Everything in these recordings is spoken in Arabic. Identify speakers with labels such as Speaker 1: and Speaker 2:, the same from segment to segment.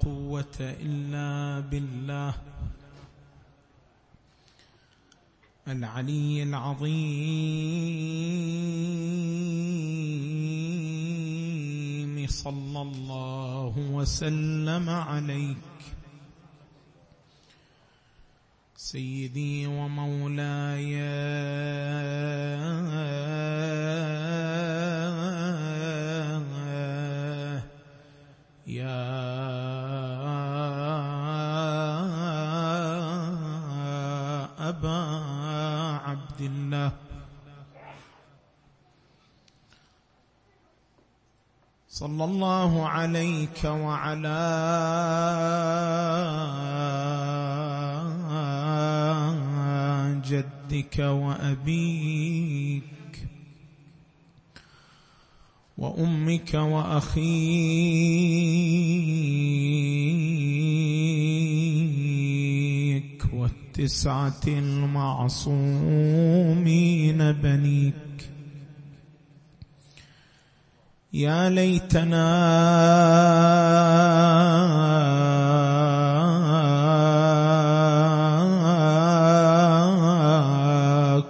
Speaker 1: قوة إلا بالله. العلي العظيم صلى الله وسلم عليك. سيدي ومولاي صلى الله عليك وعلى جدك وأبيك وأمك وأخيك والتسعة المعصومين بنيك يا ليتنا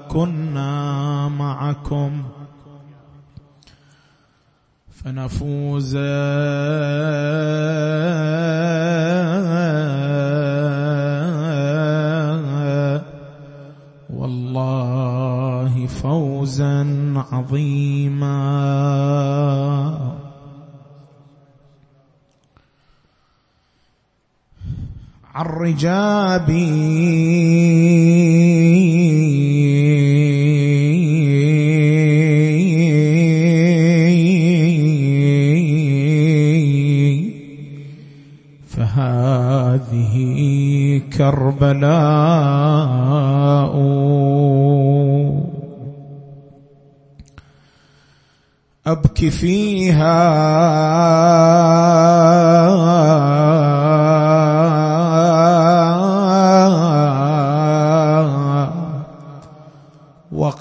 Speaker 1: كنا معكم. فنفوز. والله فوزا عظيما. عرجابي فهذه كربلاء. أبكي فيها.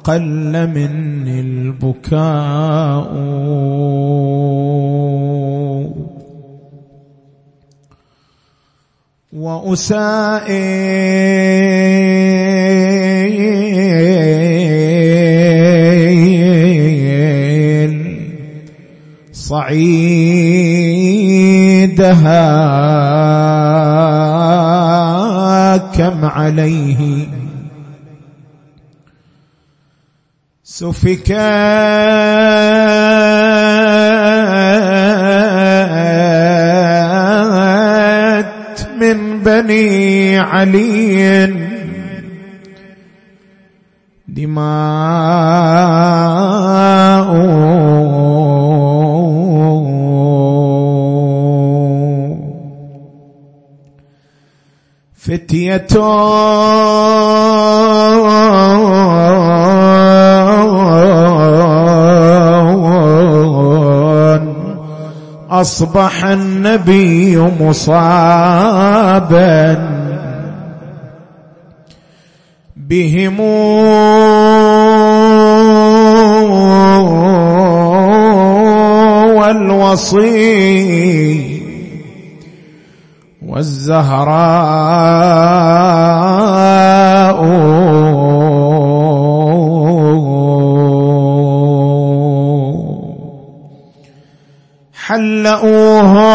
Speaker 1: وقل مني البكاء. وأسائل صعيدها كم عليه سفكات من بني علي. دماء فتية أصبح النبي مصابا بهم والوصي والزهراء حلؤوهم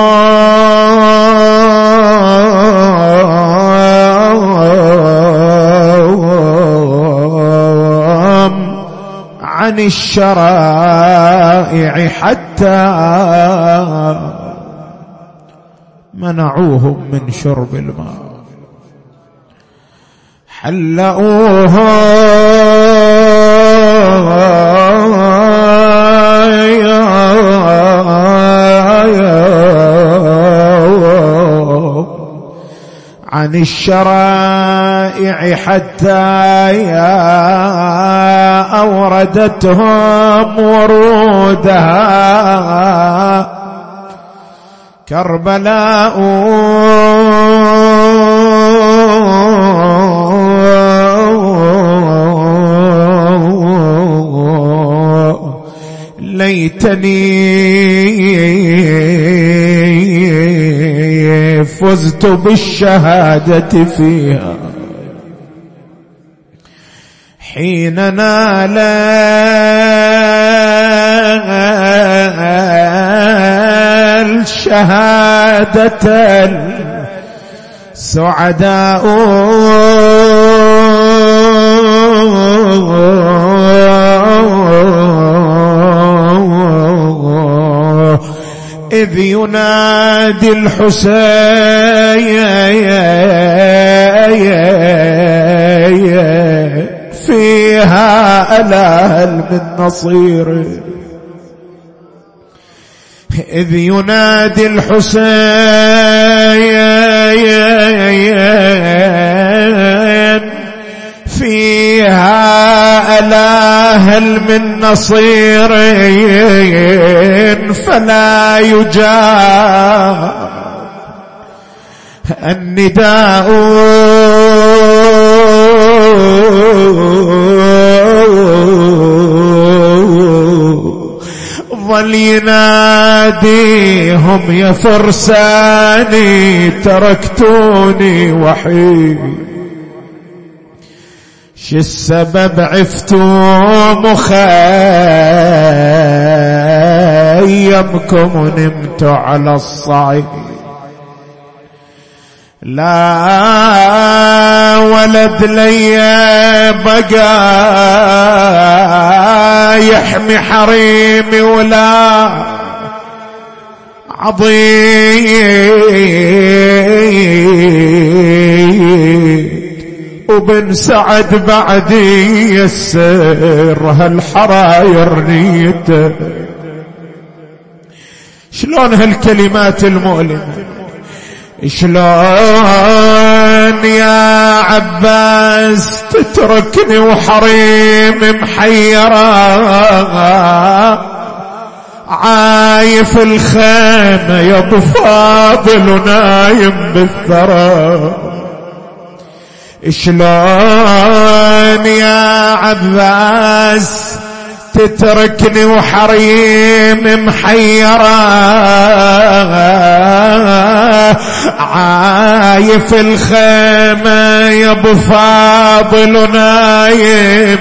Speaker 1: عن الشرائع حتى منعوهم من شرب الماء. حلؤوهم عن الشرائع حتى أوردتهم ورودها. كربلاء ليتني فزت بالشهادة فيها. حين نال الشهادة السعداء. إذ ينادي الحسين فيها ألا هل من نصير. إذ ينادي الحسين فيها ألا هل من نصير فلا يجاب النداء. ظل يناديهم يا فرساني تركتوني وحيد. شو السبب عفتوا مخيمكم ونمتوا على الصعيد؟ لا ولد لي بقى يحمي حريمي ولا عظيم وبن سعد بعدي يسر هالحراير نيته شلون هالكلمات المؤلمة؟ شلون يا عباس تتركني وحريم محيرة؟ عايف الخيمة يا أبو فاضل ونايم بالثرى. شلون يا عباس تتركني وحريم محيرة؟ عايف الخيمة يا أبو فاضل نايم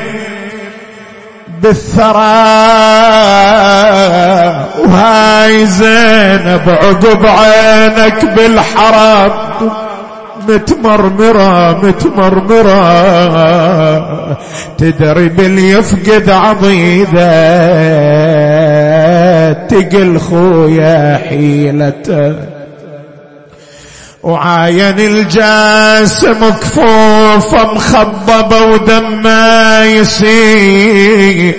Speaker 1: بالثرى. وهاي زينب عقب عينك بالحرام متمرمرة متمرمرة. تدري باللي يفقد عضيدة. تقل خويا حيلته وعاين الجاسم كفوفه مخضبة ودمه يسيح.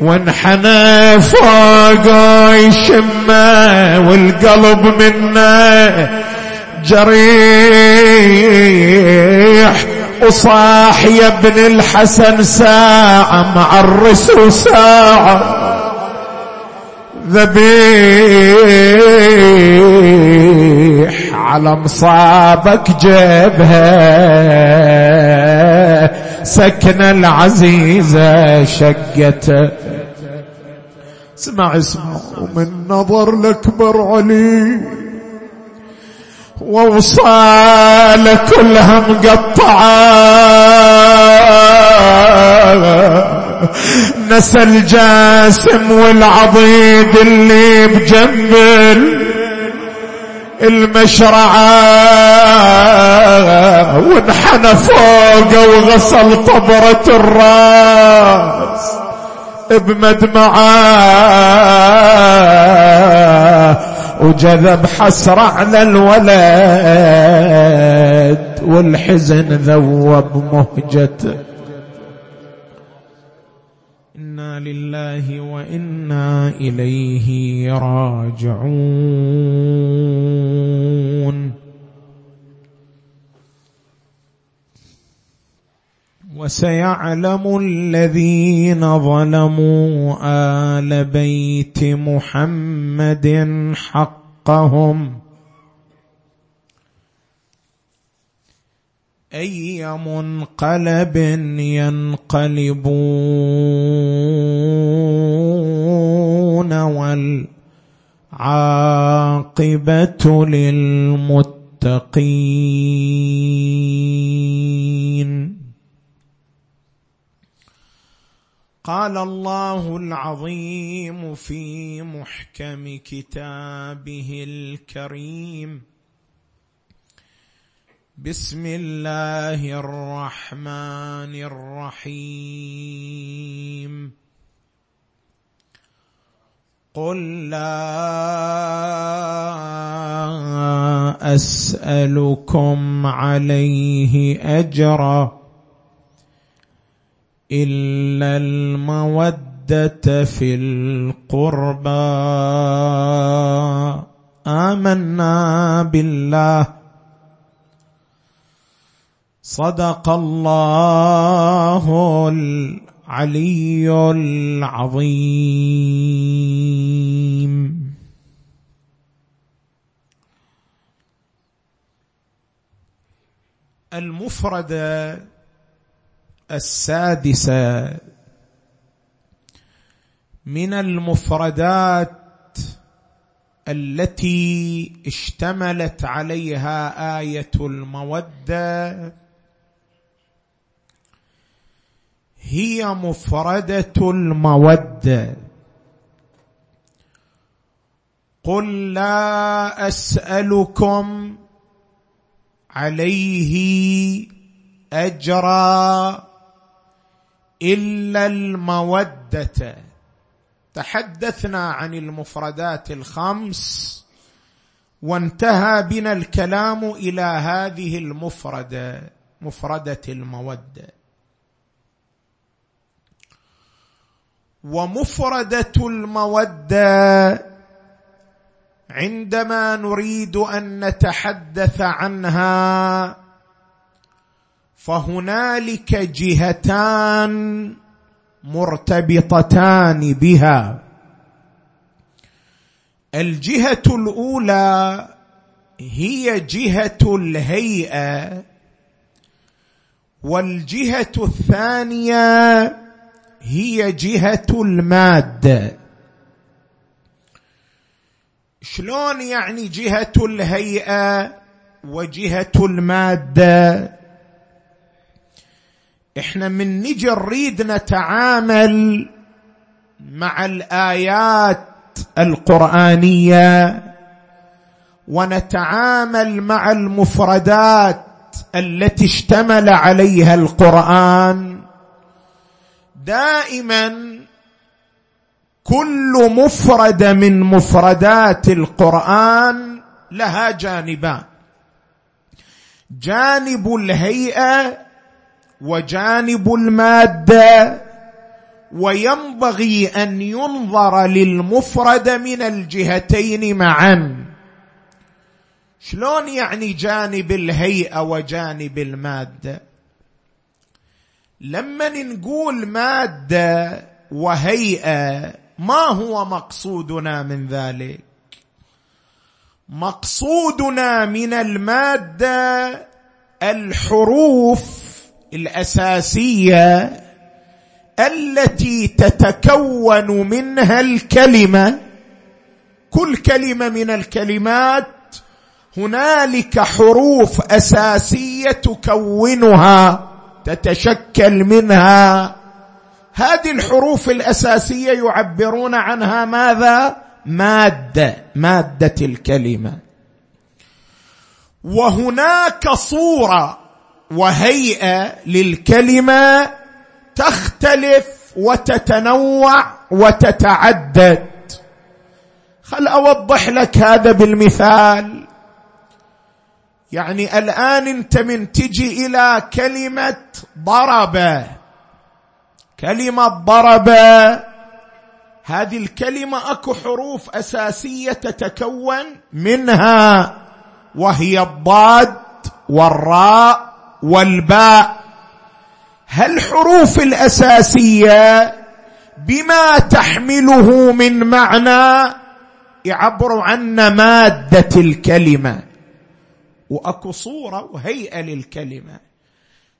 Speaker 1: وانحنى فوقه يشمه والقلب منه جريح وصاح يا ابن الحسن ساعة مع الرسل ساعة ذبيح على مصابك جبهة سكن العزيزة شقته. اسمع اسمع ومن نظر لأكبر علي ووصال كلها مقطعة نسى الجاسم والعضيد اللي بجنب المشرعة. وانحنى فوقه وغسل طبرة الراس بمدمعة. وجذب حسرة على الولد والحزن ذوب مهجته إنا لله وإنا إليه راجعون. وسيعلم الذين ظلموا آل بيت محمد حقهم. أي منقلب ينقلبون والعاقبة للمتقين. قال الله العظيم في محكم كتابه الكريم. بسم الله الرحمن الرحيم. قل لا أسألكم عليه أجرا. الا الموده في القربى. امنا بالله. صدق الله العلي العظيم. المفرده السادسة من المفردات التي اشتملت عليها آية المودة. هي مفردة المودة. قل لا أسألكم عليه أجرا. إلا المودة. تحدثنا عن المفردات الخمس وانتهى بنا الكلام إلى هذه المفرده مفردة المودة. ومفردة المودة عندما نريد أن نتحدث عنها فهنالك جهتان مرتبطتان بها. الجهة الأولى هي جهة الهيئة والجهة الثانية هي جهة الماده شلون يعني جهة الهيئة وجهة الماده إحنا من نجي نريد نتعامل مع الآيات القرآنية ونتعامل مع المفردات التي اشتمل عليها القرآن. دائما كل مفرد من مفردات القرآن لها جانبان. جانب الهيئة وجانب المادة وينبغي أن ينظر للمفرد من الجهتين معا. شلون يعني جانب الهيئة وجانب المادة؟ لما نقول مادة وهيئة ما هو مقصودنا من ذلك؟ مقصودنا من المادة الحروف الأساسية التي تتكون منها الكلمة. كل كلمة من الكلمات هنالك حروف أساسية تكونها تتشكل منها. هذه الحروف الأساسية يعبرون عنها ماذا؟ مادة مادة الكلمة. وهناك صورة وهيئة للكلمة تختلف وتتنوع وتتعدد. خل أوضح لك هذا بالمثال. يعني الآن أنت من تجي إلى كلمة ضرب. كلمة ضرب. هذه الكلمة أكو حروف أساسية تتكون منها وهي الضاد والراء والباء هالحروف الأساسية بما تحمله من معنى؟ يعبر عنا مادة الكلمة. وأكو صورة وهيئة للكلمة.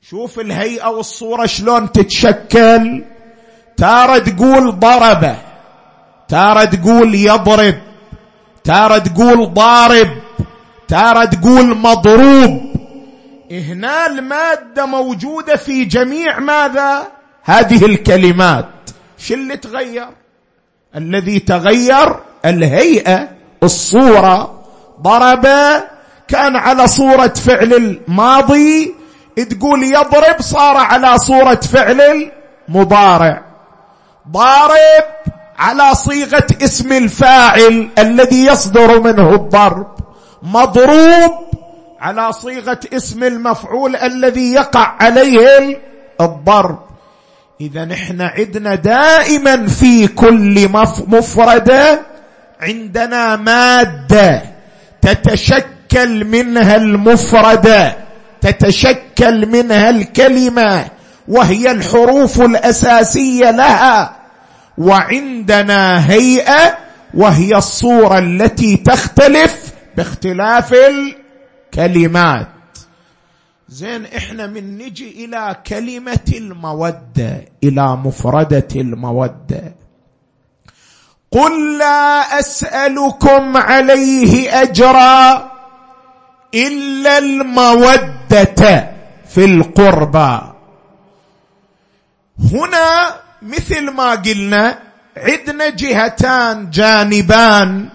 Speaker 1: شوف الهيئة والصورة شلون تتشكل. تارة تقول ضرب. تارة تقول يضرب. تارة تقول ضارب. تارة تقول مضروب. هنا المادة موجودة في جميع ماذا؟ هذه الكلمات. شو اللي تغير؟ الذي تغير الهيئة الصورة. ضرب كان على صورة فعل الماضي تقول يضرب صار على صورة فعل المضارع. ضارب على صيغة اسم الفاعل الذي يصدر منه الضرب. مضروب على صيغة اسم المفعول الذي يقع عليه الضرب. إذا نحن عندنا دائما في كل مفردة عندنا مادة تتشكل منها المفردة تتشكل منها الكلمة وهي الحروف الأساسية لها. وعندنا هيئة وهي الصورة التي تختلف باختلاف الكلمات زين إحنا من نجي إلى كلمة المودة إلى مفردة المودة. قل لا أسألكم عليه أجرا إلا المودة في القربى. هنا مثل ما قلنا عندنا جهتان جانبان.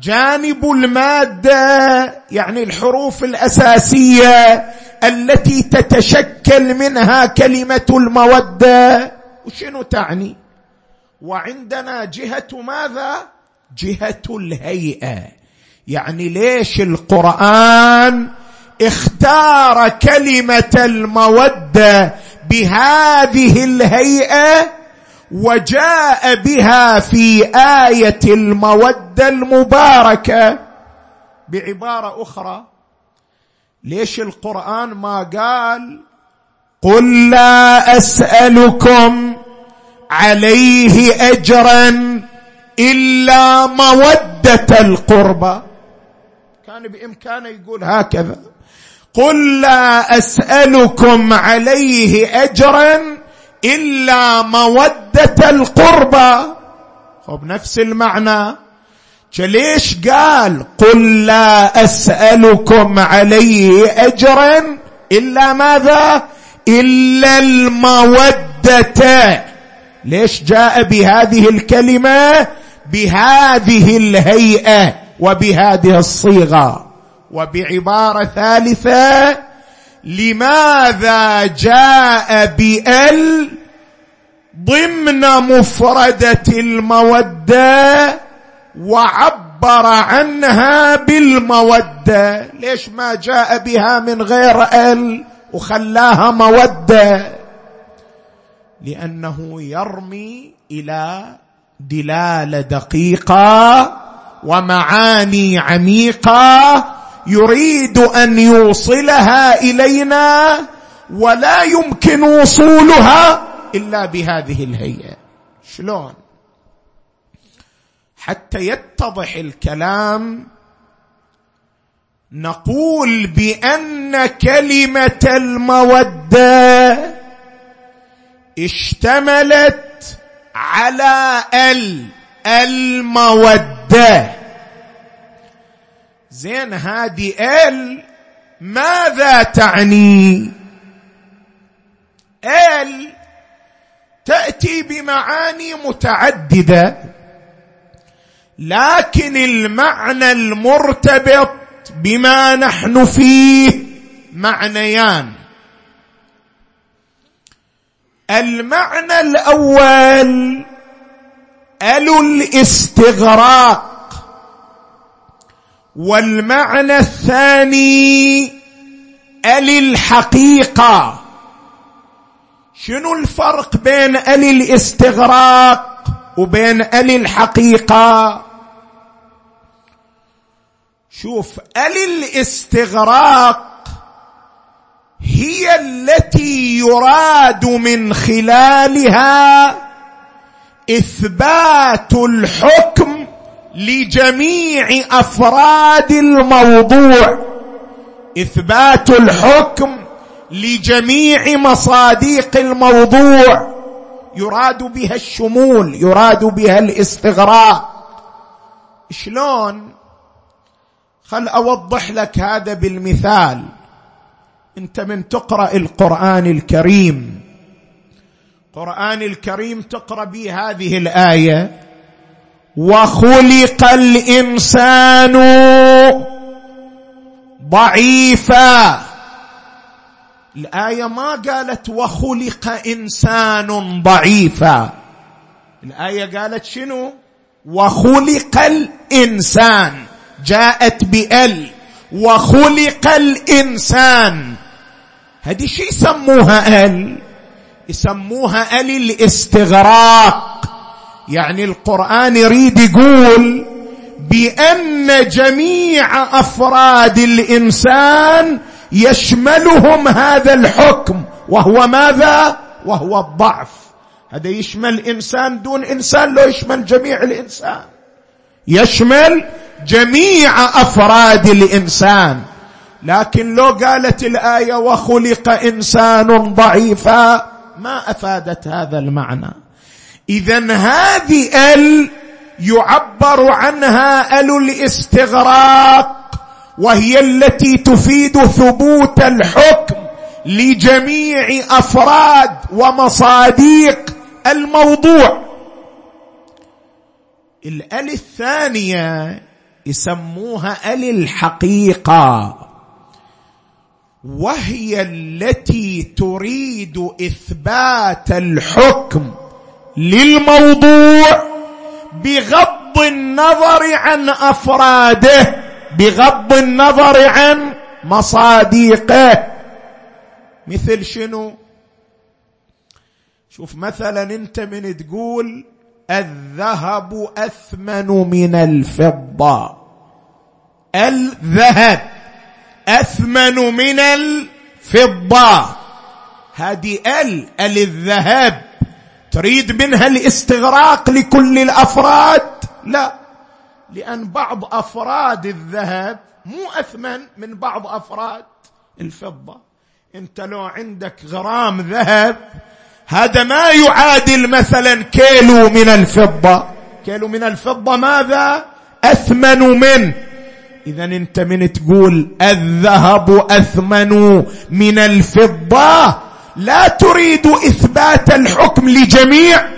Speaker 1: جانب المادة يعني الحروف الأساسية التي تتشكل منها كلمة المودة. وشنو تعني؟ وعندنا جهة ماذا؟ جهة الهيئة. يعني ليش القرآن اختار كلمة المودة بهذه الهيئة؟ وجاء بها في آية المودة المباركة بعبارة أخرى. ليش القرآن ما قال قل لا أسألكم عليه أجرا إلا مودة القربى؟ كان بإمكانه يقول هكذا. قل لا أسألكم عليه أجرا إلا مودة القربى خب نفس المعنى. ليش قال قل لا أسألكم عليه اجرا إلا ماذا؟ إلا المودة. ليش جاء بهذه الكلمة؟ بهذه الهيئة وبهذه الصيغة. وبعبارة ثالثة لماذا جاء بأل؟ ضمن مفردة المودة وعبر عنها بالمودة. ليش ما جاء بها من غير ال وخلاها مودة؟ لأنه يرمي إلى دلاله دقيقة ومعاني عميقة يريد أن يوصلها إلينا ولا يمكن وصولها. إلا بهذه الهيئة. شلون؟ حتى يتضح الكلام نقول بأن كلمة المودة اشتملت على ال المودة. زين هذه ال ماذا تعني؟ ال تأتي بمعاني متعددة لكن المعنى المرتبط بما نحن فيه معنيان. المعنى الأول ال الاستغراق والمعنى الثاني ال الحقيقة. شنو الفرق بين ال الاستغراق وبين ال الحقيقة؟ شوف ال الاستغراق هي التي يراد من خلالها إثبات الحكم لجميع أفراد الموضوع. إثبات الحكم لجميع مصاديق الموضوع. يراد بها الشمول يراد بها الاستغراق. شلون؟ خل أوضح لك هذا بالمثال. أنت من تقرأ القرآن الكريم. القران الكريم تقرأ به هذه الآية. وخلق الإنسان ضعيفا. الآية ما قالت وخلق إنسان ضعيفا. الآية قالت شنو؟ وخلق الإنسان. جاءت بأل. وخلق الإنسان. هذه شو يسموها أل؟ يسموها أل الاستغراق. يعني القرآن يريد يقول بأن جميع أفراد الإنسان يشملهم هذا الحكم. وهو ماذا؟ وهو الضعف. هذا يشمل إنسان دون إنسان لو يشمل جميع الإنسان. يشمل جميع أفراد الإنسان. لكن لو قالت الآية وخلق إنسان ضعيفا ما أفادت هذا المعنى. اذا هذه ال يعبر عنها ال الاستغراق. وهي التي تفيد ثبوت الحكم لجميع أفراد ومصاديق الموضوع. الال الثانية يسموها ال الحقيقة. وهي التي تريد إثبات الحكم للموضوع بغض النظر عن أفراده بغض النظر عن مصاديقه. مثل شنو؟ شوف مثلا أنت من تقول الذهب أثمن من الفضة. الذهب أثمن من الفضة. هذه ال ال الذهب. تريد منها الاستغراق لكل الأفراد؟ لا. لأن بعض أفراد الذهب مو أثمن من بعض أفراد الفضة. أنت لو عندك غرام ذهب هذا ما يعادل مثلا كيلو من الفضة. كيلو من الفضة ماذا؟ أثمن منه اذا أنت من تقول الذهب أثمن من الفضة؟ لا تريد إثبات الحكم لجميع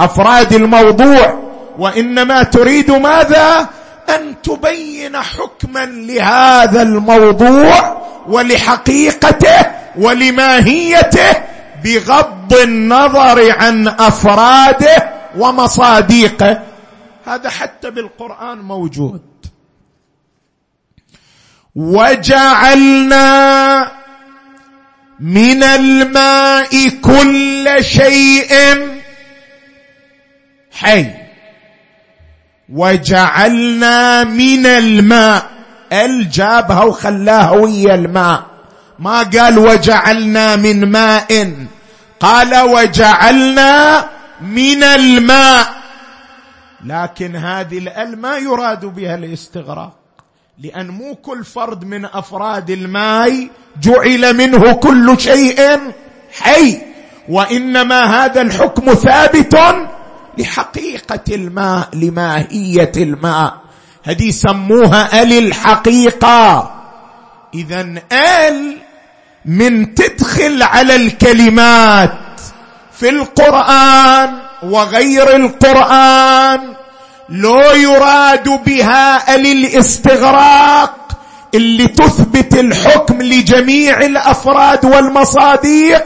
Speaker 1: أفراد الموضوع. وإنما تريد ماذا؟ أن تبين حكما لهذا الموضوع ولحقيقته ولماهيته بغض النظر عن أفراده ومصاديقه. هذا حتى بالقرآن موجود. وجعلنا من الماء كل شيء حي. وجعلنا من الماء. الجابها وخلاها ويا الماء. ما قال وجعلنا من ماء. قال وجعلنا من الماء. لكن هذه الأل ما يراد بها الاستغراق. لأن مو كل فرد من أفراد الماء جعل منه كل شيء حي. وإنما هذا الحكم ثابت لحقيقة الماء لماهية الماء. هذه سموها ال الحقيقة اذا آل من تدخل على الكلمات في القرآن وغير القرآن لو يراد بها ال الاستغراق اللي تثبت الحكم لجميع الأفراد والمصاديق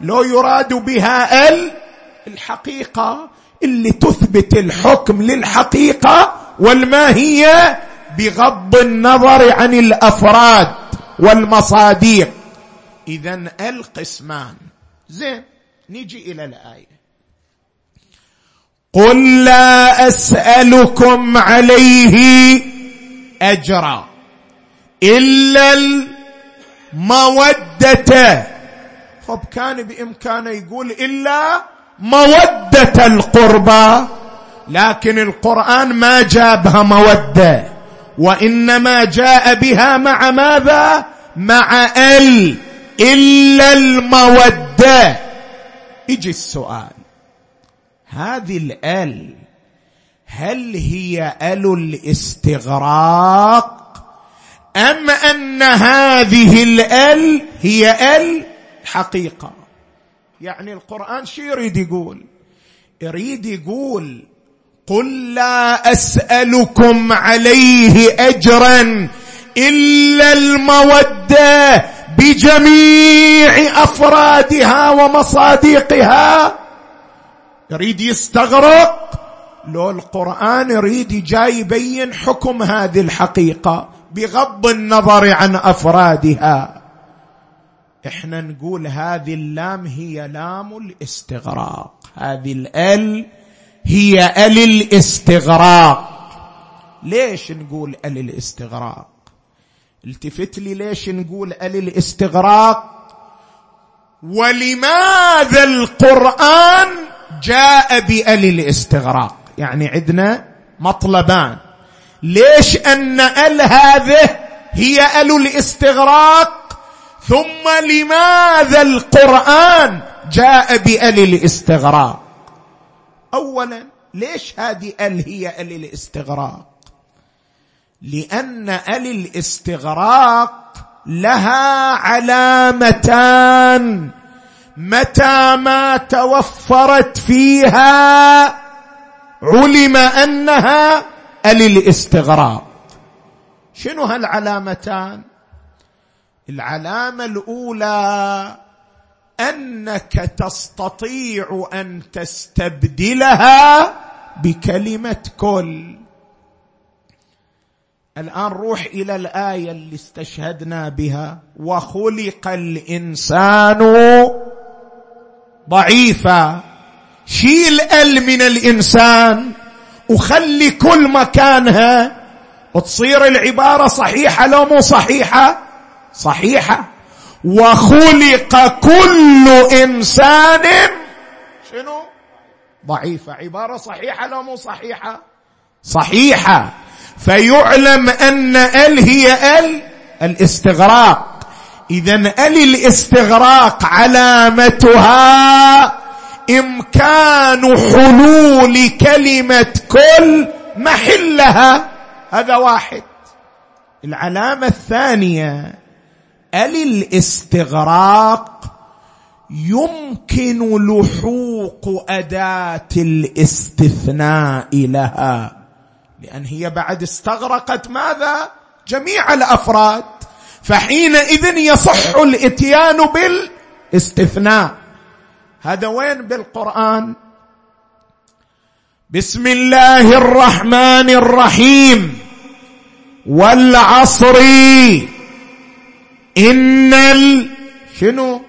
Speaker 1: لو يراد بها ال الحقيقة اللي تثبت الحكم للحقيقة والماهية بغض النظر عن الأفراد والمصاديق. اذا القسمان زين نجي إلى الآية. قل لا أسألكم عليه أجرا إلا المودة. طب كان بإمكانه يقول إلا مودة القربى لكن القرآن ما جابها مودة وإنما جاء بها مع ماذا؟ مع ال إلا المودة. يجي السؤال هذه الال هل هي ال الاستغراق أم أن هذه الال هي ال؟ حقيقة. يعني القرآن شو يريد يقول؟ يريد يقول قل لا أسألكم عليه اجرا إلا المودة بجميع أفرادها ومصادقها. يريد يستغرق؟ لو القرآن يريد جاي يبين حكم هذه الحقيقة بغض النظر عن أفرادها. إحنا نقول هذه اللام هي لام الاستغراق. هذه الأل هي أل الاستغراق. ليش نقول أل الاستغراق؟ التفت لي ليش نقول أل الاستغراق؟ ولماذا القرآن جاء بأل الاستغراق؟ يعني عندنا مطلبان. ليش أن أل هذه هي أل الاستغراق؟ ثم لماذا القرآن جاء بال الاستغراق؟ اولا ليش هذه أل هي ال الاستغراق؟ لأن ال الاستغراق لها علامتان. متى ما توفرت فيها علم أنها ال الاستغراق. شنو هالعلامتان؟ العلامة الأولى أنك تستطيع أن تستبدلها بكلمة كل. الآن روح إلى الآية اللي استشهدنا بها. وخلق الإنسان ضعيفا. شيل ال من الإنسان وخلي كل مكانها. وتصير العبارة صحيحة لو مو صحيحة. صحيحة. وخلق كل إنسان شنو؟ ضعيفه عبارة صحيحة لو مو صحيحة؟ صحيحة. فيعلم أن ال هي ال الاستغراق. اذا ال الاستغراق علامتها إمكان حلول كلمة كل محلها. هذا واحد. العلامة الثانية ال الاستغراق يمكن لحوق أداة الاستثناء لها. لأن هي بعد استغرقت ماذا؟ جميع الأفراد. فحينئذ يصح الإتيان بالاستثناء. هذا وين؟ بالقرآن. بسم الله الرحمن الرحيم. والعصر إن ال شنو؟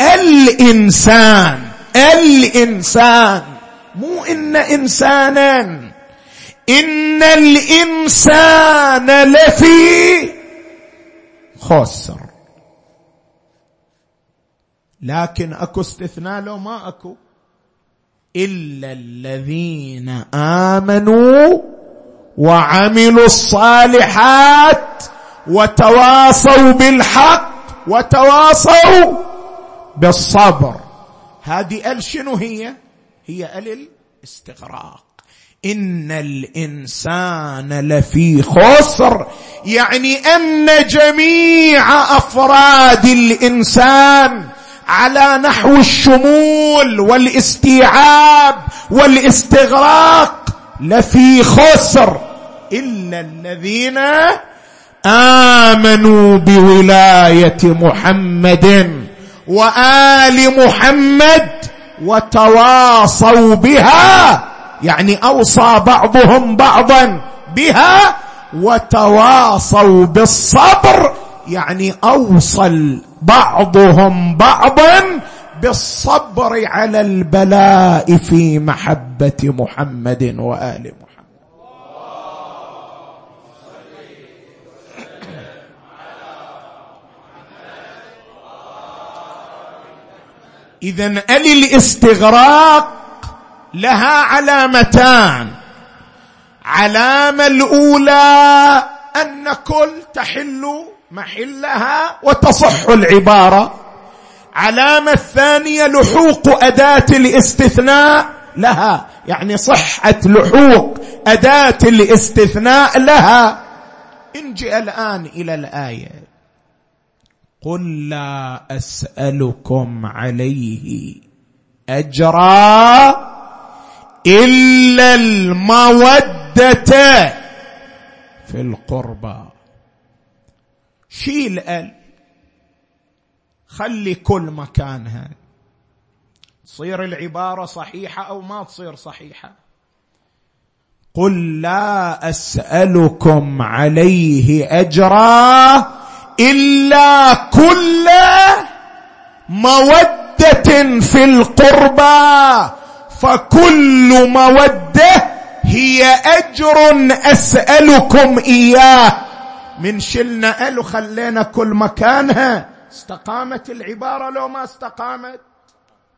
Speaker 1: الإنسان الإنسان مو إن إنسانا. إن الإنسان لفي خسر. لكن أكو استثناء لو ما أكو. إلا الذين آمنوا وعملوا الصالحات وتواصوا بالحق وتواصوا بالصبر. هذه ال شنو هي؟ هي ال الاستغراق. إن الإنسان لفي خسر. يعني أن جميع أفراد الإنسان على نحو الشمول والاستيعاب والاستغراق لفي خسر. إلا الذين آمنوا بولاية محمد وآل محمد وتواصوا بها يعني أوصى بعضهم بعضا بها وتواصوا بالصبر يعني أوصل بعضهم بعضا بالصبر على البلاء في محبة محمد وآل محمد. اذا ال الاستغراق لها علامتان. علامة الأولى أن كل تحل محلها وتصح العبارة. علامة الثانية لحوق أداة الاستثناء لها يعني صحة لحوق أداة الاستثناء لها. انجي الآن إلى الآية. قل لا أسألكم عليه أجرا إلا المودة في القربى. شيل آل. خلي كل مكانها تصير العبارة صحيحة أو ما تصير صحيحة. قل لا أسألكم عليه أجرا إلا كل مودة في القربى فكل مودة هي أجر أسألكم إياه. من شلنا ال وخلينا كل مكانها استقامت العبارة لو ما استقامت.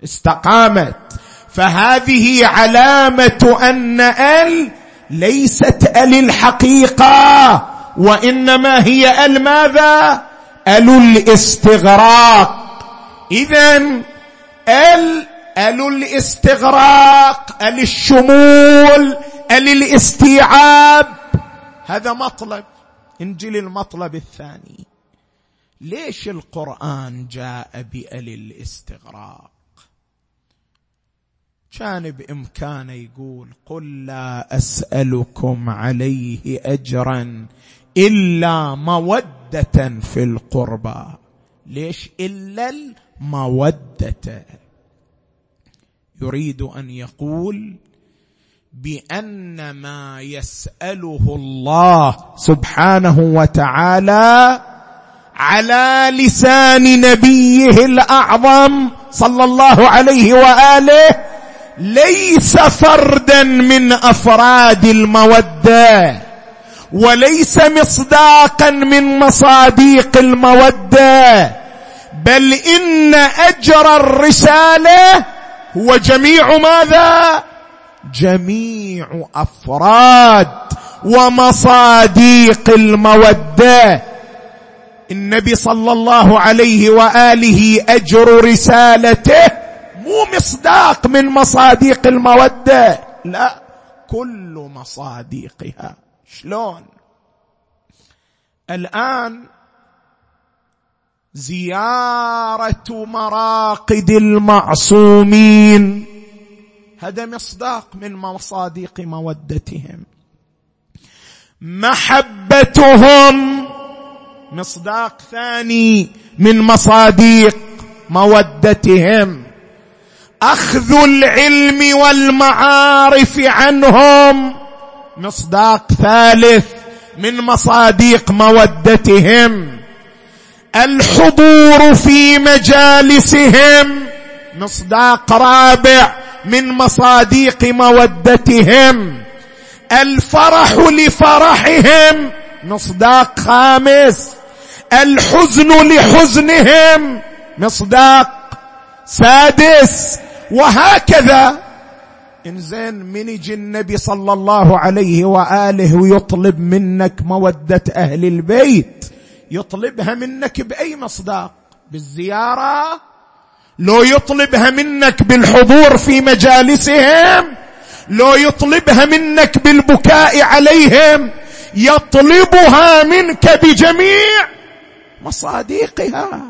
Speaker 1: استقامت. فهذه علامة أن ال ليست ال الحقيقة. وإنما هي أل ماذا؟ أل الاستغراق. اذا أل أل الاستغراق أل الشمول أل الاستيعاب. هذا مطلب. إنجيل المطلب الثاني. ليش القرآن جاء بأل الاستغراق؟ كان بامكانه يقول قل لا أسألكم عليه اجرا. إلا مودة في القربى. ليش إلا المودة؟ يريد أن يقول بأن ما يسأله الله سبحانه وتعالى على لسان نبيه الأعظم صلى الله عليه وآله ليس فردا من أفراد المودة. وليس مصداقا من مصاديق المودة بل إن أجر الرسالة هو جميع ماذا؟ جميع أفراد ومصاديق المودة. النبي صلى الله عليه وآله أجر رسالته مو مصداق من مصاديق المودة لا كل مصاديقها. شلون؟ الآن زيارة مراقد المعصومين. هذا مصداق من مصاديق مودتهم. محبتهم. مصداق ثاني من مصاديق مودتهم. أخذ العلم والمعارف عنهم. مصداق ثالث من مصاديق مودتهم. الحضور في مجالسهم. مصداق رابع من مصاديق مودتهم. الفرح لفرحهم. مصداق خامس. الحزن لحزنهم. مصداق سادس. وهكذا إنزين من يجي النبي صلى الله عليه وآله ويطلب منك مودة أهل البيت يطلبها منك بأي مصداق؟ بالزيارة لو يطلبها منك بالحضور في مجالسهم لو يطلبها منك بالبكاء عليهم يطلبها منك بجميع مصاديقها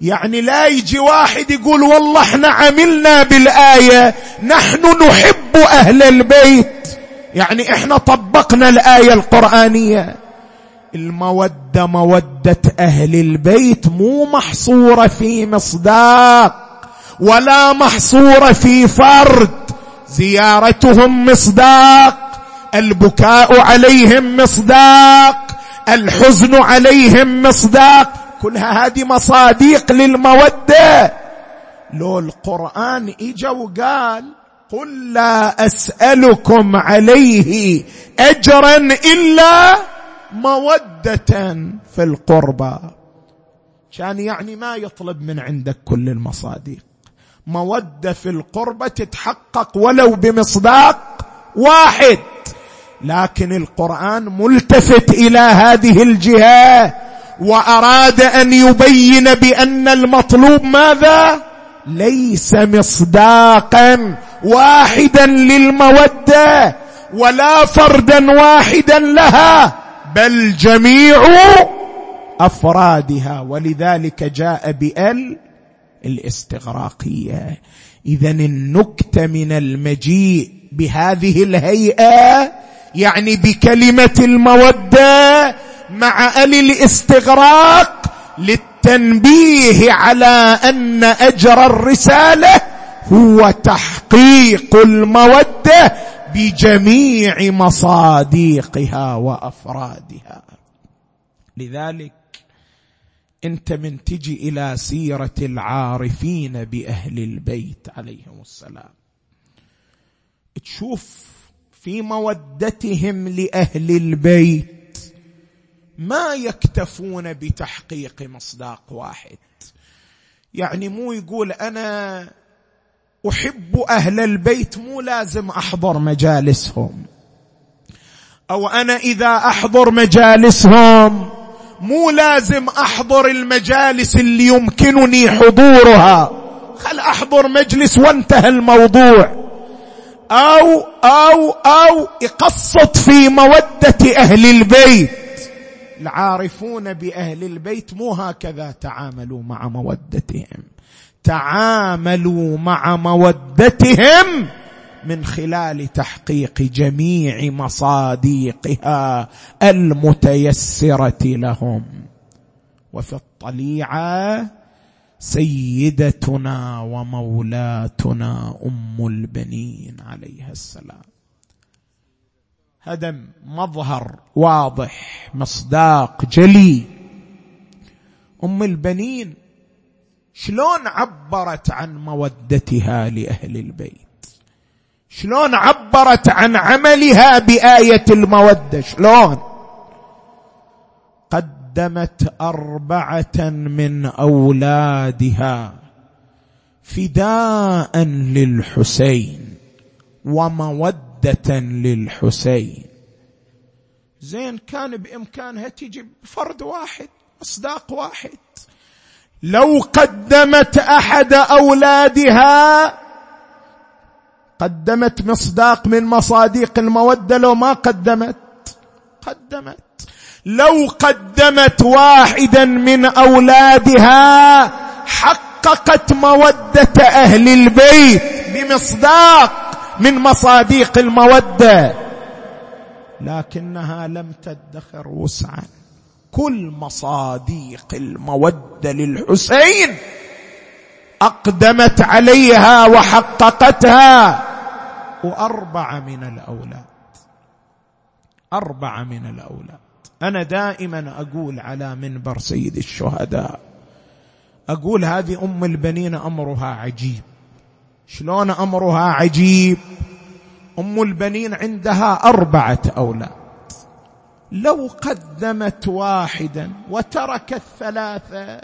Speaker 1: يعني لا يجي واحد يقول والله إحنا عملنا بالآية نحن نحب أهل البيت. يعني إحنا طبقنا الآية القرآنية. المودة مودة أهل البيت مو محصورة في مصداق ولا محصورة في فرد. زيارتهم مصداق البكاء عليهم مصداق الحزن عليهم مصداق. كلها هذه مصاديق للمودة. لو القران إجا وقال قل لا أسألكم عليه أجرا إلا مودة في القربى. كان يعني ما يطلب من عندك كل المصاديق. مودة في القربة تتحقق ولو بمصداق واحد. لكن القرآن ملتفت إلى هذه الجهة. وأراد أن يبين بأن المطلوب ماذا؟ ليس مصداقا واحدا للمودة ولا فردا واحدا لها بل جميع أفرادها. ولذلك جاء بأل الاستغراقية. اذا النكته من المجيء بهذه الهيئة يعني بكلمة المودة مع ال الاستغراق للتنبيه على أن أجر الرسالة هو تحقيق المودة بجميع مصاديقها وأفرادها. لذلك أنت من تجي إلى سيرة العارفين بأهل البيت عليهم السلام. تشوف في مودتهم لأهل البيت ما يكتفون بتحقيق مصداق واحد. يعني مو يقول أنا أحب أهل البيت مو لازم أحضر مجالسهم. أو أنا إذا أحضر مجالسهم مو لازم أحضر المجالس اللي يمكنني حضورها. خل أحضر مجلس وانتهى الموضوع. أو أو أو يقصد في مودة أهل البيت. العارفون بأهل البيت مو هكذا تعاملوا مع مودتهم. تعاملوا مع مودتهم من خلال تحقيق جميع مصاديقها المتيسرة لهم. وفي الطليعة سيدتنا ومولاتنا أم البنين عليها السلام. هذا مظهر واضح مصداق جلي. أم البنين شلون عبرت عن مودتها لأهل البيت؟ شلون عبرت عن عملها بآية المودة؟ شلون؟ قدمت أربعة من أولادها فداء للحسين ومودة للحسين. زين كان بإمكانها تجي فرد واحد مصداق واحد. لو قدمت أحد أولادها قدمت مصداق من مصاديق المودة لو ما قدمت قدمت. لو قدمت واحدا من أولادها حققت مودة أهل البيت بمصداق من مصاديق المودة. لكنها لم تدخر وسعا. كل مصاديق المودة للحسين أقدمت عليها وحققتها. واربعه من الأولاد. اربعه من الأولاد. أنا دائما أقول على منبر سيد الشهداء. أقول هذه أم البنين أمرها عجيب. شلون أمرها عجيب. أم البنين عندها أربعة أولاد. لو قدمت واحدا وتركت ثلاثة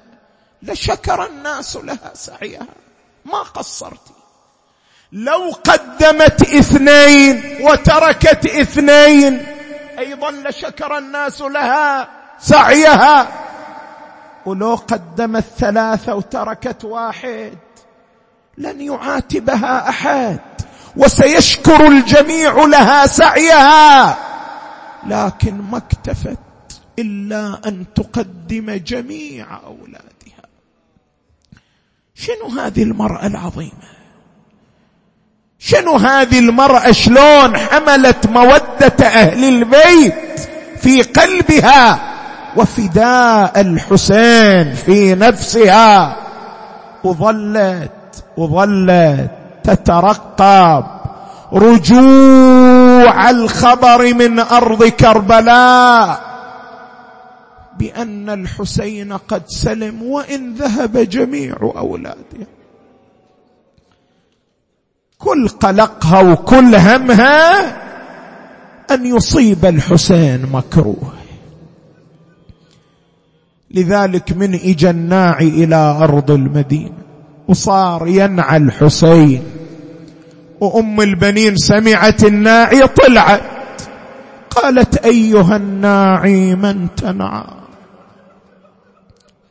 Speaker 1: لشكر الناس لها سعيها. ما قصرت لو قدمت اثنين وتركت اثنين أيضا لشكر الناس لها سعيها. ولو قدمت ثلاثة وتركت واحد لن يعاتبها أحد وسيشكر الجميع لها سعيها. لكن ما اكتفت إلا أن تقدم جميع أولادها. شنو هذه المرأة العظيمة؟ شنو هذه المرأة؟ شلون حملت مودة أهل البيت في قلبها وفداء الحسين في نفسها؟ وظلت وظلت تترقب. رجوع الخبر من أرض كربلاء. بأن الحسين قد سلم وإن ذهب جميع أولاده. كل قلقها وكل همها أن يصيب الحسين مكروه. لذلك من اجى الناعي إلى أرض المدينة. وصار ينعى الحسين. وأم البنين سمعت الناعي طلعت. قالت أيها الناعي من تنعى؟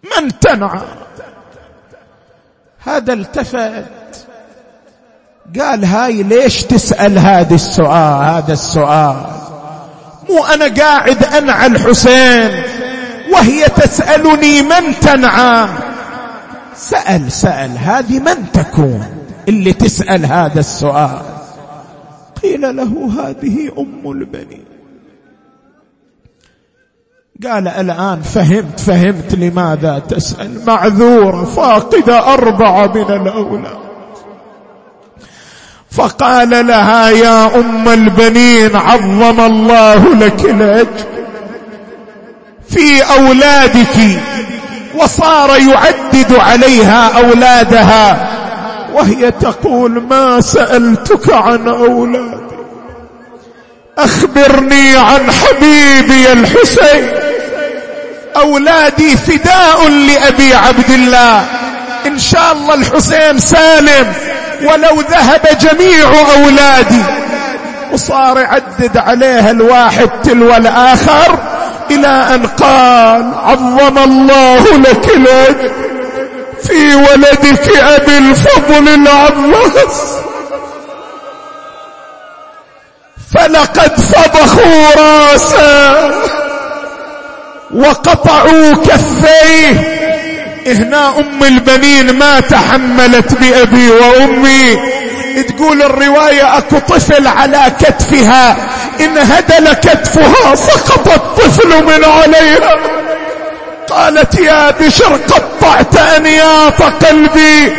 Speaker 1: من تنعى؟ هذا التفت. قال هاي ليش تسأل هذا السؤال؟ هذا السؤال. مو أنا قاعد أنعى الحسين. وهي تسألني من تنعى؟ سأل سأل هذه من تكون؟ اللي تسأل هذا السؤال. قيل له هذه أم البنين. قال الآن فهمت فهمت لماذا تسأل. معذورة فاقدة أربعة من الأولاد فقال لها يا أم البنين عظم الله لك الأجر. في أولادك وصار يعدد عليها أولادها. وهي تقول ما سألتك عن أولادي. أخبرني عن حبيبي الحسين. أولادي فداء لأبي عبد الله. إن شاء الله الحسين سالم. ولو ذهب جميع أولادي. وصار يعدد عليها الواحد تلو الآخر. إلى أن قال عظم الله لك الأجر في ولدك أبي الفضل العباس فلقد فضخوا راسه وقطعوا كفيه هنا أم البنين ما تحملت بأبي وأمي. تقول الرواية أكو طفل على كتفها انهدل كتفها سقط الطفل من عليها. قالت يا بشر قطعت انياط قلبي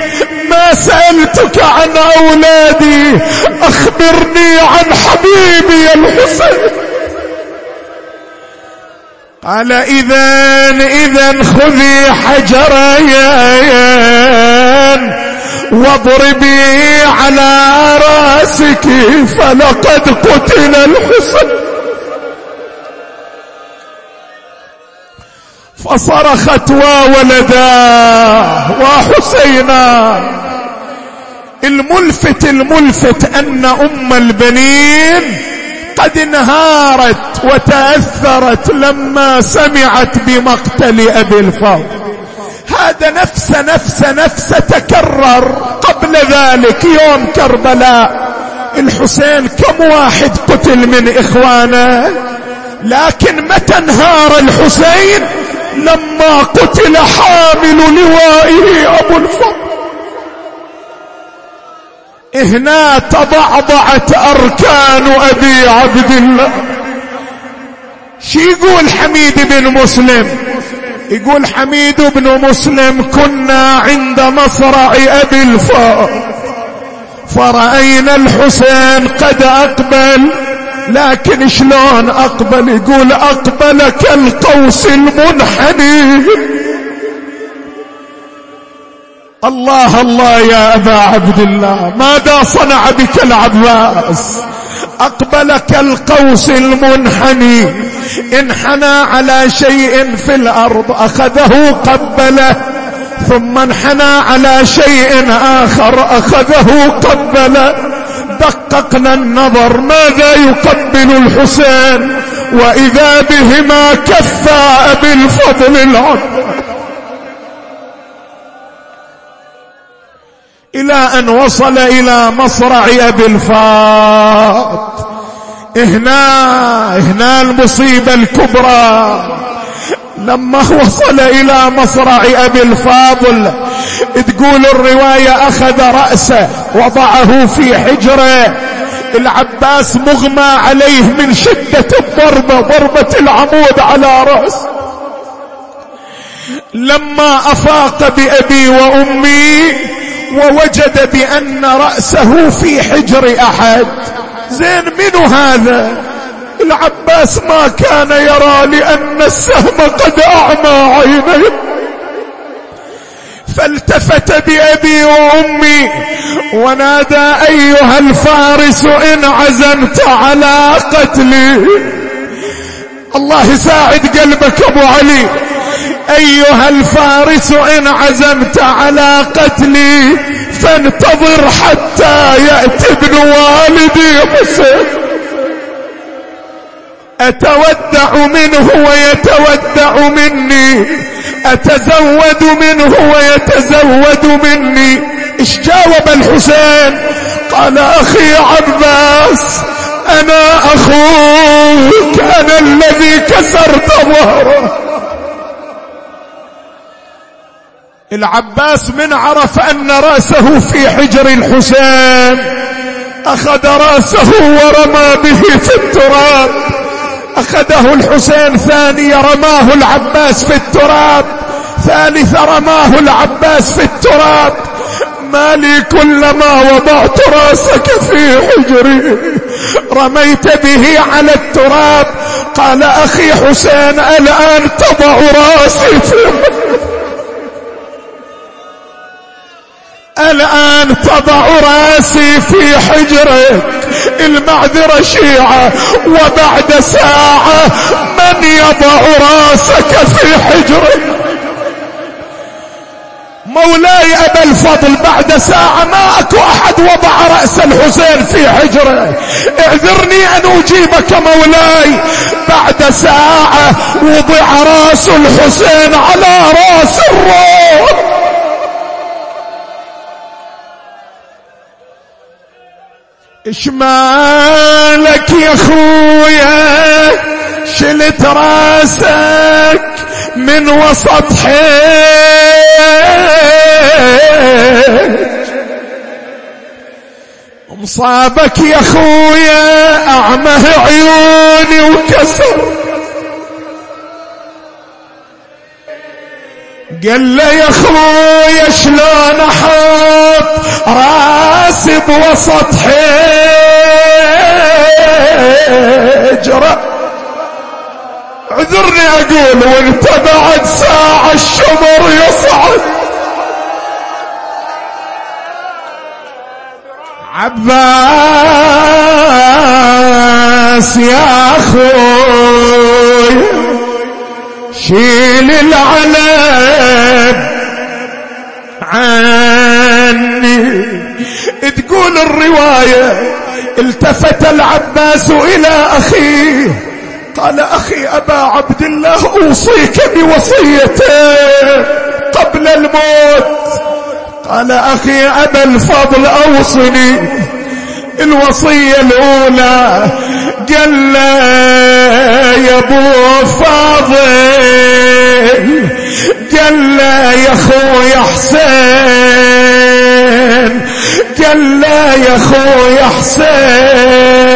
Speaker 1: ما سألتك عن أولادي أخبرني عن حبيبي الحسين. قال اذا اذا خذي حجرين واضربي على رأسك فلقد قتل الحسين فصرخت وولداه وحسينا. الملفت الملفت أن أم البنين قد انهارت وتأثرت لما سمعت بمقتل أبي الفضل هذا نفس نفس نفس تكرر قبل ذلك يوم كربلاء. الحسين كم واحد قتل من إخوانه؟ لكن متى انهار الحسين؟ لما قتل حامل لوائه أبو الفضل. هنا تضعضعت أركان أبي عبد الله. شي يقول حميد بن مسلم؟ يقول حميد بن مسلم كنا عند مصرع أبي الفار. فرأينا الحسين قد أقبل لكن شلون أقبل؟ يقول اقبل كالقوس المنحني. الله الله يا أبا عبد الله ماذا صنع بك العباس؟ اقبل كالقوس المنحني انحنى على شيء في الأرض أخذه قبله ثم انحنى على شيء آخر أخذه قبله. دققنا النظر ماذا يقبل الحسين؟ وإذا بهما كفا بالفضل العظيم. إلى أن وصل إلى مصرع أبي الفاط هنا هنا المصيبة الكبرى. لما وصل إلى مصرع أبي الفاضل تقول الرواية أخذ رأسه وضعه في حجره. العباس مغمى عليه من شدة الضربة ضربة العمود على رأس. لما أفاق بأبي وأمي ووجد بأن رأسه في حجر أحد. زين منو هذا؟ العباس ما كان يرى لأن السهم قد أعمى عينيه. فالتفت بأبي وأمي ونادى أيها الفارس إن عزمت على قتلي. الله يساعد قلبك أبو علي. أيها الفارس إن عزمت على قتلي فانتظر حتى يأتي ابن والدي حسين. أتودع منه ويتودع مني. أتزود منه ويتزود مني. إيش جاوب الحسين؟ قال أخي عباس أنا أخوك أنا الذي كسرت ظهره. العباس من عرف أن رأسه في حجر الحسين. أخذ رأسه ورمى به في التراب. أخذه الحسين ثاني رماه العباس في التراب. ثالث رماه العباس في التراب. ما لي كلما وضعت رأسك في حجري. رميت به على التراب. قال أخي حسين الآن تضع رأسي في الآن تضع رأسي في حجرك. المعذرة شيعة وبعد ساعة من يضع رأسك في حجرك؟ مولاي أبا الفضل بعد ساعة ما أكو أحد وضع رأس الحسين في حجره اعذرني أن أجيبك مولاي. بعد ساعة وضع رأس الحسين على رأس الروح. إيش مالك يا خويا شلت رأسك من وسط حيج مصابك يا خويا أعمه عيوني وكسر قال له يا خويا شلون أحط راسي بوسط حجرة؟ عذرني أقول وانت بعد ساعة الشمر يصعد. عباس يا أخوي شيل العلم عني. تقول الرواية التفت العباس إلى أخيه قال أخي أبا عبد الله أوصيك بوصيتين قبل الموت. قال أخي أبا الفضل أوصني الوصية الأولى. قال يا أبو فاضل قال يا خويا حسين قال يا خويا حسين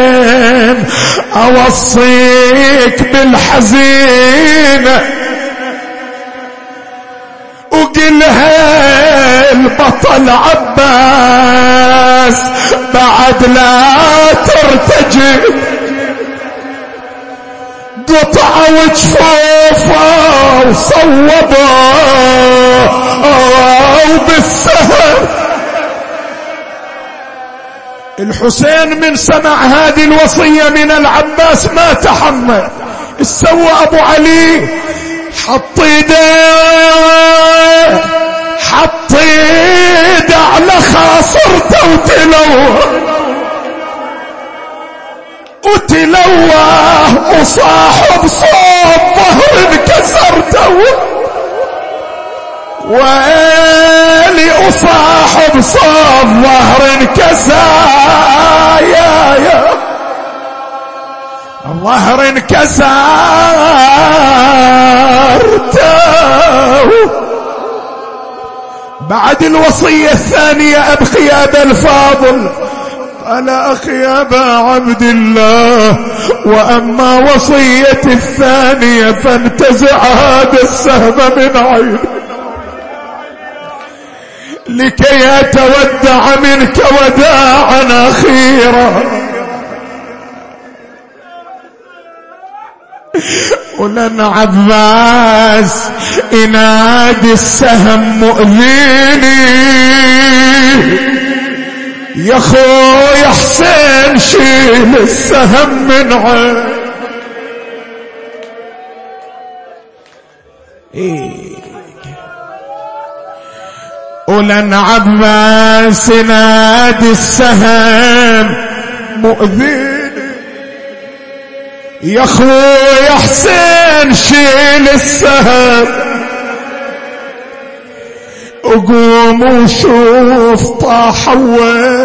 Speaker 1: أوصيك بالحزينة وقلها البطل عباس بعد لا ترتجي. قطع وجفوفه وصوبه وبالسهر الحسين من سمع هذه الوصية من العباس ما تحمل. استوى أبو علي. حط إيده. حط إيده على خاصرته وتلوه وتلوه وصاحب صوب ظهر انكسرته ويلي وصاحب صوب ظهر انكسر يا يا الظهر انكسرته بعد الوصية الثانية أبخي أبا الفاضل. قال أخي أبا عبد الله وأما وصيتي الثانية فانتزع هذا السهم من عيني. لكي أتودع منك وداعا أخيرا. ولن عباس إنادي السهم مؤذيني. يا خويا حسين شيل السهم من عين. ولن عباس نادي السهم مؤذيني. يا خويا حسين شيل السهم. وقوم وشوف طاح وين.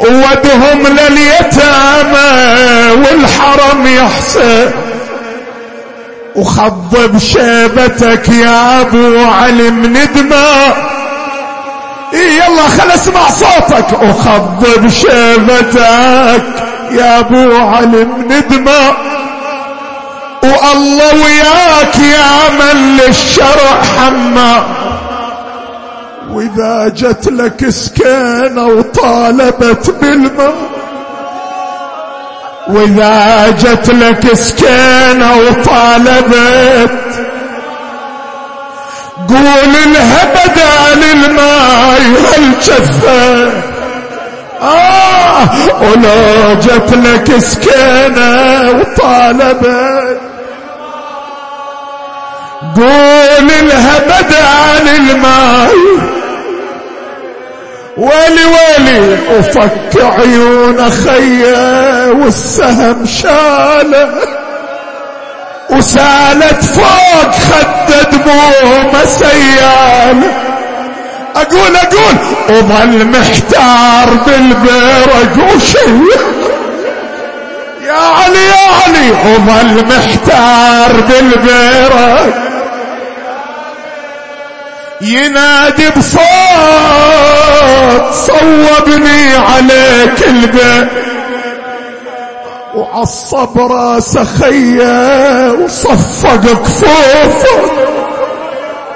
Speaker 1: ودهم لليتامى والحرم يحسن. وخضب شيبتك يا أبو علي من دماء إيه يلا خل أسمع صوتك. وخضب شيبتك يا أبو علي من دماء وألله وياك يا من للشرع حما وإذا جت لك سكينة وطالبت بالماء. وإذا جت لك سكينة وطالبت. قول لها بدال الماي هالجفة آه ولو جت لك سكينة وطالبت. قول لها بدال الماي ويلي ويلي وفك عيون خيه والسهم شاله وسالت فوق خد دموع سيال. أقول أقول وظل محتار بالبرق وشي يا علي يا علي وظل محتار بالبرق ينادي بصوت صوبني عليك البيت وعصب راس خيه وصفق كفوفه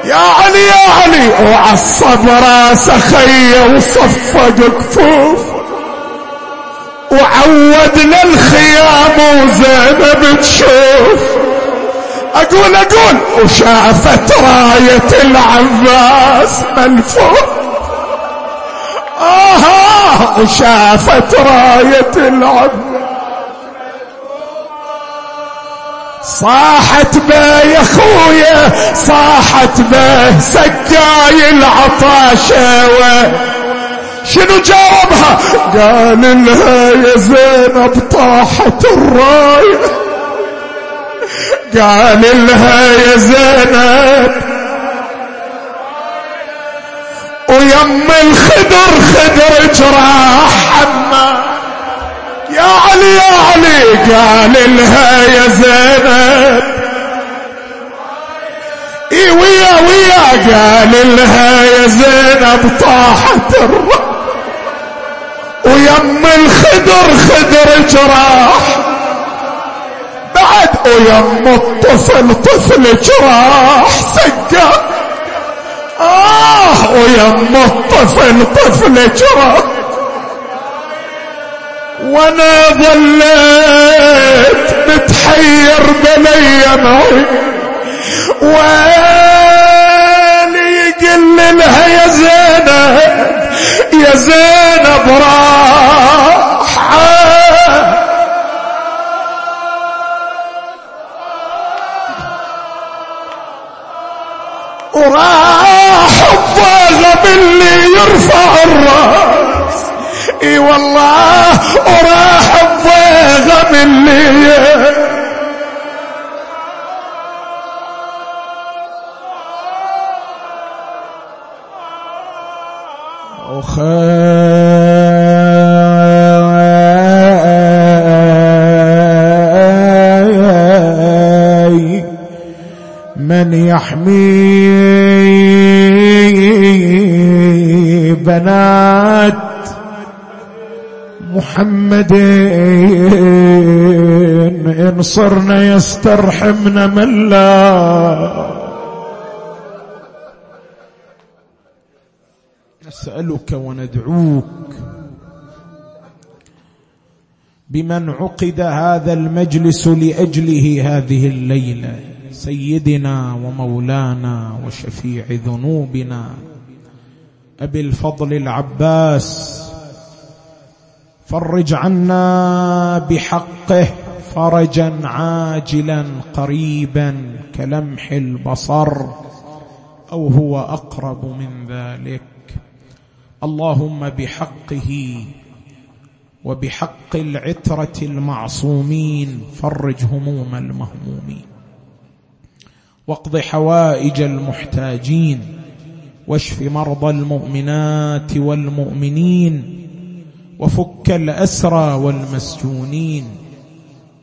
Speaker 1: يا علي يا علي. وعصب راس خيه وصفق كفوفه وعود للخيام وزينب تشوف. أقول أقول وشافت راية العباس ملفوف آه وشافت راية العباس. صاحت به يا خويا صاحت به سقاي العطاشة شنو جاوبها؟ قال لها يا زينب طاحت الراية. قال لها يا زينب. ويم الخدر خدر جراح حما. يا علي يا علي قال لها يا زينب. إي ويا ويا قال لها يا زينب طاحت الرب ويم الخدر خدر جراح بعد ويم الطفل طفل جراح سقا آه ويم الطفل طفل جراح. وأنا ظليت متحير بلي معي. ويلي يقل لها يا زينب؟ يا زينب راح. وراح الضاغم اللي يرفع الراس. إي والله وراح الضاغم اللي من يحمي بنات محمد إن صرنا يسترحمنا من لا. نسألك وندعوك بمن عقد هذا المجلس لأجله هذه الليلة سيدنا ومولانا وشفيع ذنوبنا. أبي الفضل العباس. فرج عنا بحقه فرجا عاجلا قريبا كلمح البصر أو هو أقرب من ذلك. اللهم بحقه وبحق العترة المعصومين فرج هموم المهمومين. واقض حوائج المحتاجين. واشف مرضى المؤمنات والمؤمنين وفك الأسرى والمسجونين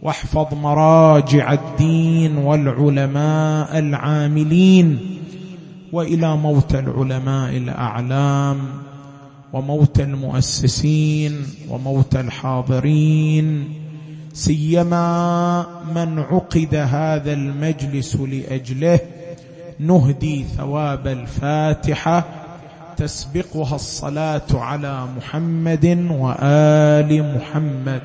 Speaker 1: واحفظ مراجع الدين والعلماء العاملين وإلى موت العلماء الأعلام وموت المؤسسين وموت الحاضرين سيما من عقد هذا المجلس لأجله نهدي ثواب الفاتحة تسبقها الصلاة على محمد وآل محمد.